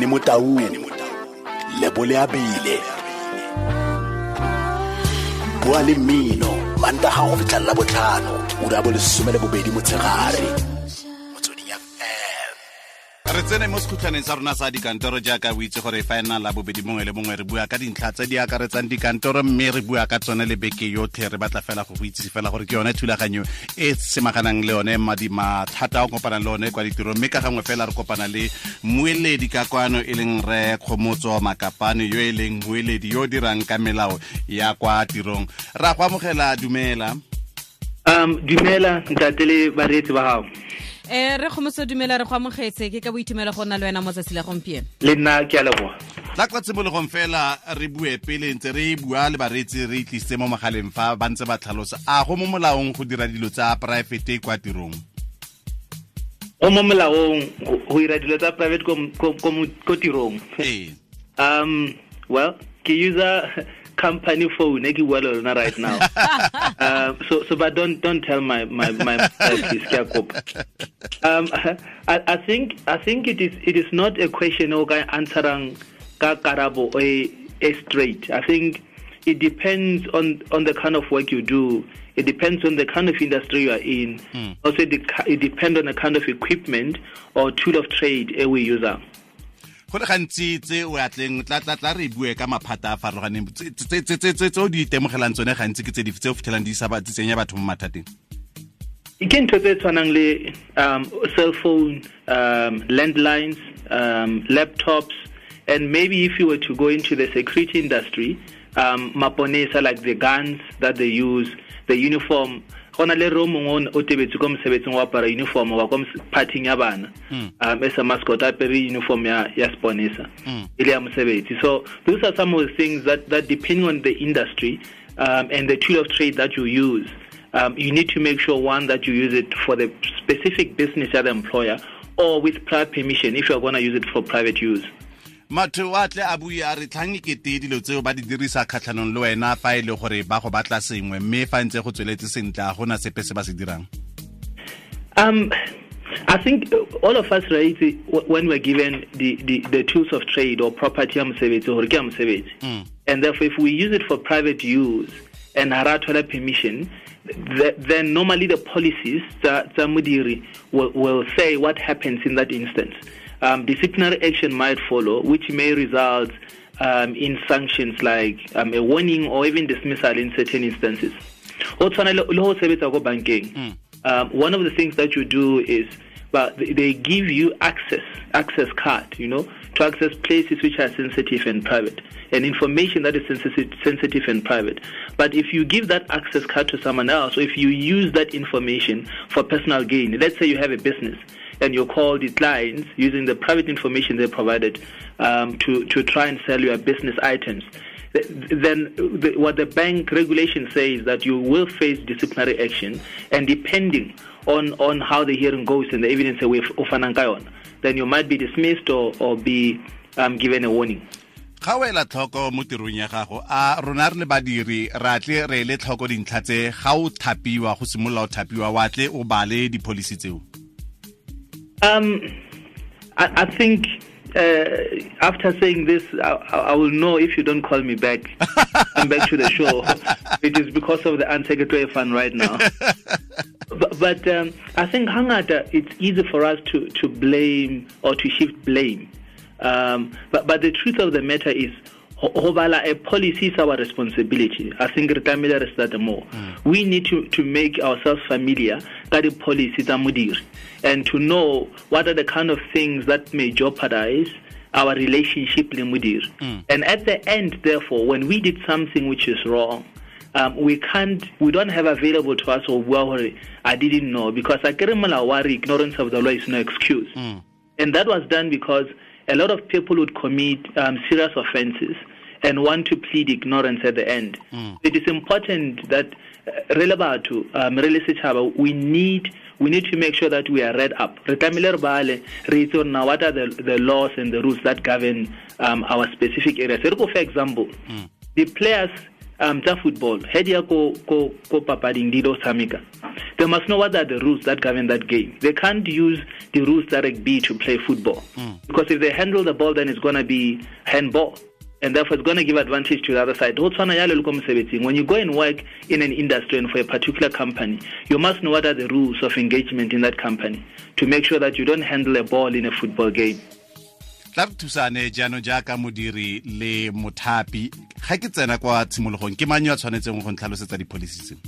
ngeni motaung lebo le abile bua le mmino mantaga go fitlhelela botlhano o bo lesome le bobedi motshegare tsene mo sekhutlhaneng sa rona sa dikantoro jaaka o itse gore fa ena la bobedi mongwe le mongwe re bua ka dintlha tse di akaretsang dikantoro mme re bua ka tsone le beke yotlhe. Re batla fela go go itsise fela gore ke yone thulaganyo e semaganang le yone mathata o kopanang le one kwa ditiro mme ka gangwe fela re kopana le mueledi ka kwano e leng re kgomotso makapane yo e leng mueledi yo o dirang ka melao ya kwa tirong. Ra go amogela dumela. Um dumela ntate le bareetsi ba gago eh re kgomotso dumela re go amogetse ke ka boitumelo go nna le wena mo tsatsi la gompieno. Le nna ke a leboa tla ka tshimologong fela re bue pele ntse re bua le bareetsi re itlisitse mo magaleng fa ba ntse ba tlhalosa. A go mo molaong go dira dilo tsa poraefete kwa tirong? Go mo molaong go go dira dilo tsa private ko tirong. Eh. um well ke user company phone e ke bua le lona right now. Um, so so but don't don't tell my my my please ke a kopa um I, I think I think it is it is not a question o ka answerang ka karabo e e straight. I think it depends on on the kind of work you do. It depends on the kind of industry you are in. Also it, it depends on the kind of equipment or tool of trade e we usang go le gantsi tse o atleng tla re bue ka maphata a farologaneng. Tse- o di itemogelang tsone gantsi ke tse o fitlhelang di tsenya batho mo mathateng? Ke ntho tse tshwanang le um, cell phone um, landlines um, laptops and maybe if you were to go into the security industry um, maponesa like the guns that they use the uniform go na le ro mongwe o tebetse ko mosebetsing wa apara uniform wa mos- ya bana. Um, as a mascot apere uniform ya, ya sponesa e le ya mosebetsi. So those are some of the things that, that depending on the industry um, and the tool of trade that you use um, you need to make sure one that you use it for the specific business of the employer or with prior permission if you're going to use it for private use. Matho wa tle a bue a re tlhang ekete dilo tseo ba di dirisa kgatlhanong le wena fa e le gore ba go batla sengwe mme fa ntse go tsweletse sentle a gona sepe se ba se dirang? Um, I think all of us, right, when we're given the, the, the tools of trade or property, I'm and therefore if we use it for private use and hara thola permission, th- then normally the policies tsa modiri will, will say what happens in that instance. Um, disciplinary action might follow, which may result um, in sanctions like um, a warning or even dismissal in certain instances. Ho tshwana le le ho sebetsa ko. Um, one of the things that you do is but they- they give you access access card you know to access places which are sensitive and private and information that is sensitive, sensitive and private but if you give that access card to someone else or if you use that information for personal gain let's say you have a business and you call the clients using the private information they provided um, to, to try and sell your business items then the, what the bank regulation says that you will face disciplinary action and depending on, on how the hearing goes and the evidence that we ka then you might be dismissed or, or be um, given a warning. ga o ela tlhoko mo tirong ya gago a rona re le badiri ra tle re ele tlhoko dintlha tse ga o thapiwa go simolola o thapiwa wa tle o bale di-policy tseo Um, I, I think uh, after saying this, I, I will know if you don't call me back. I'm back to the show. It is because of the unsecretary fund right now. but but um, I think hangata it's easy for us to, to blame or to shift blame. Um, but but the truth of the matter is ho bala a policy is our responsibility. I think re tlamehile re start more. We need to, to make ourselves familiar ka di policy tsa modiri and to know what are the kind of things that may jeopardize our relationship le modiri. And at the end, therefore, when we did something which is wrong, um, we can't, we don't have available to us or well, I didn't know because I can't ignorance of the law is no excuse. And that was done because a lot of people would commit um, serious offenses and want to plead ignorance at the end. It is important that uh, re le um, re le setšhaba, we need we need to make sure that we are read up. Re tlamehile re bale, re itse what are the, the laws and the rules that govern um, our specific areas. Re go for example, the players um tsa football he di ya ko ko ko papading di lo tshameka. They must know what are the rules that govern that game. They can't use the rules that rugby to play football. Because if they handle the ball then it's going to be handball and therefore it's going to give advantage to the other side. Ho tshwana jalo le ko mosebetsing when you go and work in an industry and for a particular company you must know what are the rules of engagement in that company to make sure that you don't handle a ball in a football game. Tla re thusane jaanong jaaka modiri le mothapi. Ga ke tsena kwa tshimologong ke mang yo a tshwanetseng go ntlhalosetsa di-policy tseo?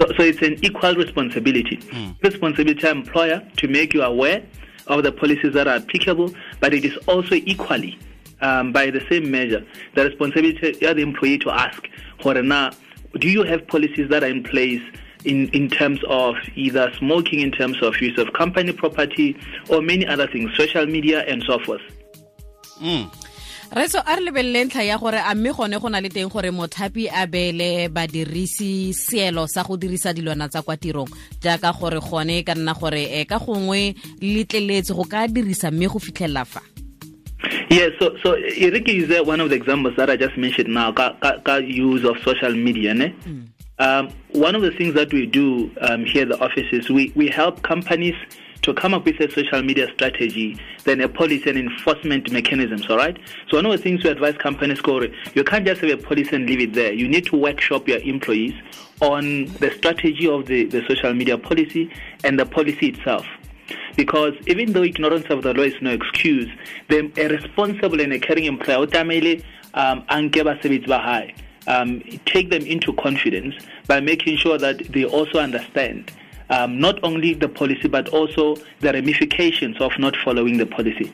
So, so it's an equal responsibility. Responsibility employer to make you aware of the policies that are applicable, but it is also equally, um, by the same measure, the responsibility of the employee to ask, Horena, do you have policies that are in place in, in terms of either smoking, in terms of use of company property, or many other things, social media, and so forth? re so a re lebelele ntlha ya gore a mme gone go na le teng gore mothapi a beele badirisi seelo sa go dirisa dilwana tsa kwa tirong jaaka gore gone e ka nna gore e ka gongwe letleletse go ka dirisa mme go fitlhelela fa Yes, so so Eric is uh, one of the examples that I just mentioned now. Ka, ka, ka use of social media, ne? Um, one of the things that we do um, here at the office is we, we help companies to come up with a social media strategy, then a policy and enforcement mechanisms, all right? So one of the things we advise companies, Corey, you can't just have a policy and leave it there. You need to workshop your employees on the strategy of the, the social media policy and the policy itself. Because even though ignorance of the law is no excuse, the, a responsible and a caring employer, utamele, um, um, take them into confidence by making sure that they also understand um, not only the policy but also the ramifications of not following the policy.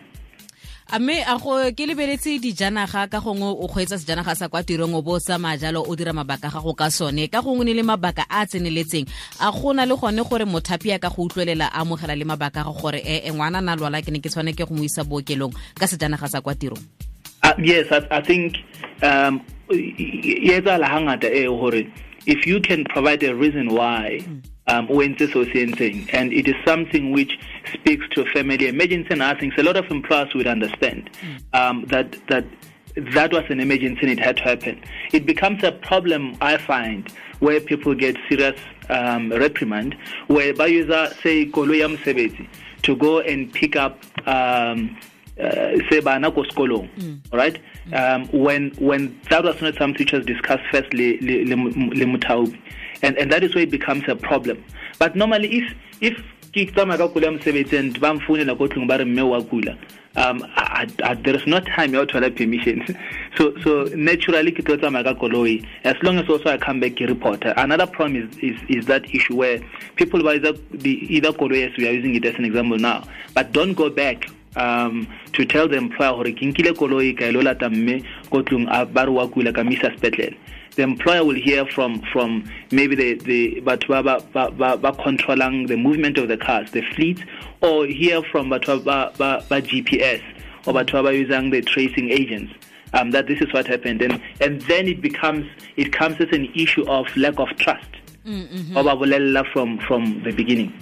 A mme a go ke lebeletse dijanaga ka gongwe o kgweetsa sejanaga sa kwa tirong o bo o tsamaya jalo o dira mabaka gago ka sone ka gongwe ne le mabaka a a tseneletseng a gona le gone gore mothapi a ka go utlwelela a amogela le mabaka go gore e e ngwana na lwala ke ne ke tshwane ke go mo isa bookelong ka sejanaga sa kwa tirong Uh, yes, I, I think um, e etsala hangata e hore if you can provide a reason why um, o entse so se entseng and it is something which speaks to a family emergency and other things, a lot of employers would understand um, that that that was an emergency and it had to happen. It becomes a problem, I find, where people get serious um, reprimand, where by user say koloi ya mosebetsi to go and pick up um, uh, say bana ko sekolong all right um, when when that was not something which was discussed first le, le, le, and, and that is where it becomes a problem. But normally if if ke tsamaya ka ya mosebetsi and ba mfounela ko tlong ba kula um, I, I, there is no time ya thola permission so so naturally ke tlo as long as also I come back ke report another problem is, is, is that issue where people buy either, the, either koloi as we are using it as an example now but don't go back um, to tell the employer gore ke nkile koloi ka ilo lata mme ko tlong a ba re wa kula ka misa sepetlele the employer will hear from from maybe the the batho ba ba ba controlling the movement of the cars the fleet or hear from batho ba ba ba GPS or batho ba using the tracing agents. Um, that this is what happened. And and then it becomes it comes as an issue of lack of trust. Ba bolella from from the beginning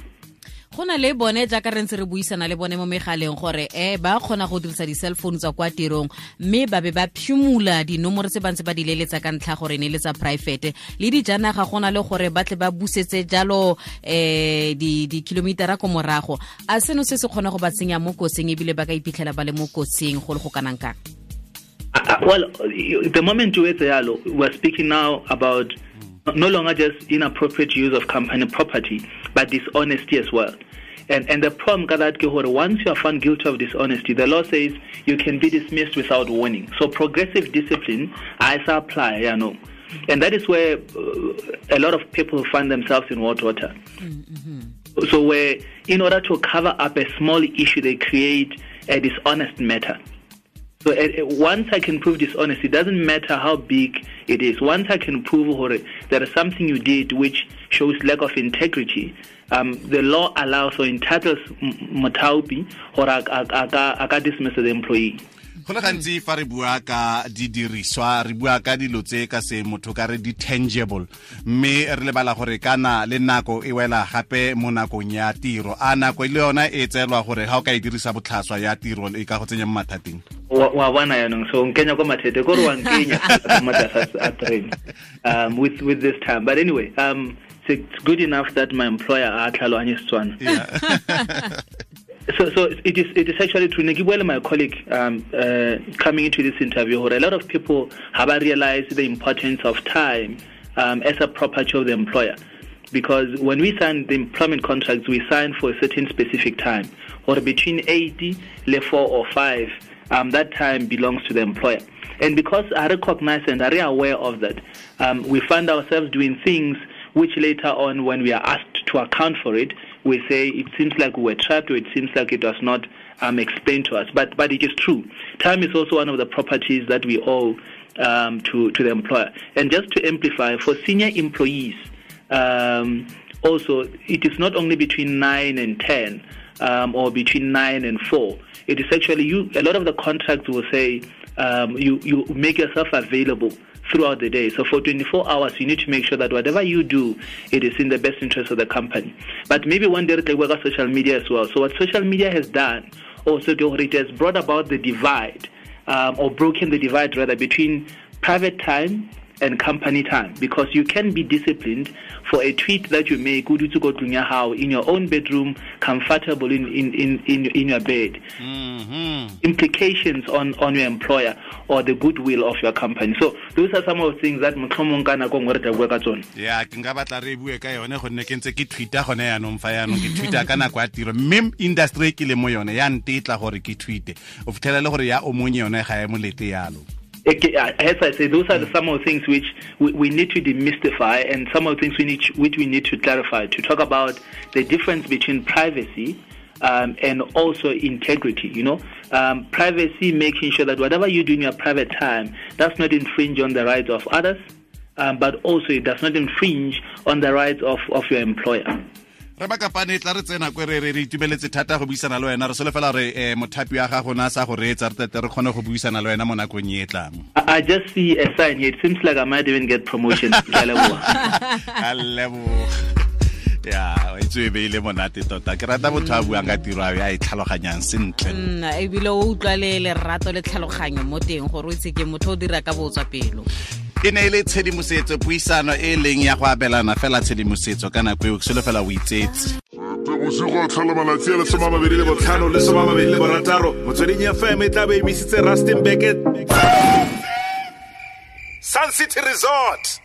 le bone jaaka re ntse re buisana le bone mo megaleng gore e ba kgona go dirisa di-cell phone tsa kwa tirong mme ba be ba phimola dinomoro tse ba di leletsa ka ntlha gore ne le tsa le le gore ba tle ba busetse jalo um ko morago. A seno se se kgona go ba tsenya mo ebile ba ka iphitlhela ba le mo go le go kanang kang? Uh, well, the moment you wait there, we're speaking now about no longer just inappropriate use of company property, but dishonesty as well. And and the problem that once you are found guilty of dishonesty, the law says you can be dismissed without warning. So progressive discipline, I apply, you know. And that is where uh, a lot of people find themselves in hot water. So where in order to cover up a small issue, they create a dishonest matter. So uh, once I can prove dishonesty, it doesn't matter how big it is. Once I can prove there is something you did which shows lack of integrity, um, the law allows or entitles Motaupi or a ka dismiss the employee. go le gantsi fa re bua ka didiriswa re bua ka dilo tse ka se motho ka re di-tangible mme re lebala gore kana le nako e wela gape mo nakong ya tiro. A nako le yona e tseelwa gore ga o ka e dirisa botlhaswa ya tiro e ka go tsenya mo mathateng. Wa bona yanong so nkenya kwa mathete kore wa nkenya a train um with with this time. But anyway um it's good enough that my employer a tlhaloganye setswana so so it is it is actually true. Buele my colleague um uh, coming into this interview a lot of people have realized the importance of time um, as a property of the employer. Because when we sign the employment contracts we sign for a certain specific time. Or between 80 le 4 or 5 um, that time belongs to the employer. And because I recognize and are aware of that um, we find ourselves doing things which later on when we are asked to account for it we say it seems like we were trapped or it seems like it was not um, explained to us. But but it is true. Time is also one of the properties that we owe um, to to the employer. And just to amplify, for senior employees, um, also it is not only between nine and ten um, or between nine and four. It is actually you. A lot of the contracts will say um, you you make yourself available throughout the day. So for 24 hours, you need to make sure that whatever you do, it is in the best interest of the company. But maybe one day they work on social media as well. So what social media has done also, it has brought about the divide um, or broken the divide rather between private time and company time because you can be disciplined for a tweet that you make how in your own bedroom comfortable in in in in, in your bed. Mhm. implications on on your employer or the goodwill of your company. So those are some of the things that motlhomong ka nako nngwe re tla bua ka tsone ya ke nka batla re bue ka yone gonne ke ntse ke tweeta gone yaanong fa yaanong ke tweeta ka nako ya tiro. Mme industry e ke le mo yone ya ntetla gore ke tweete. O fitlhela le gore ya o monye yone ga e molete yalo Okay, uh, as I say, those are the, some of the things which we, we need to demystify, and some of the things we need to, which we need to clarify to talk about the difference between privacy um, and also integrity. You know, um, privacy, making sure that whatever you do in your private time does not infringe on the rights of others, um, but also it does not infringe on the rights of, of your employer. Re ba kapane e tla re tsena kwe re re re itumeletse thata go buisana le wena. Re solofela gore um mothapi wa gago na sa go reetsa. Re tete re kgone go buisana le wena mo nakong e e tlang. I, just see a sign here. It seems like I might even get promotion. Ke a leboha. leboga ya e e beile monate tota. Ke rata motho a buang ka tiro a e a e tlhaloganyang sentle. Mm, ebile o utlwa le lerato le tlhaloganyo mo teng gore o itse ke motho o dira ka botswa pelo e ne e le tshedimosetso puisano e leng ya go abelana fela tshedimosetso ka nako eo ke solofela o itsetse bosigo tlholo malatsi a lesomamabedi le botlhano le some a mabedi le borataro. Motsweding fm e tla be emisitse rustenburg. Sun city resort.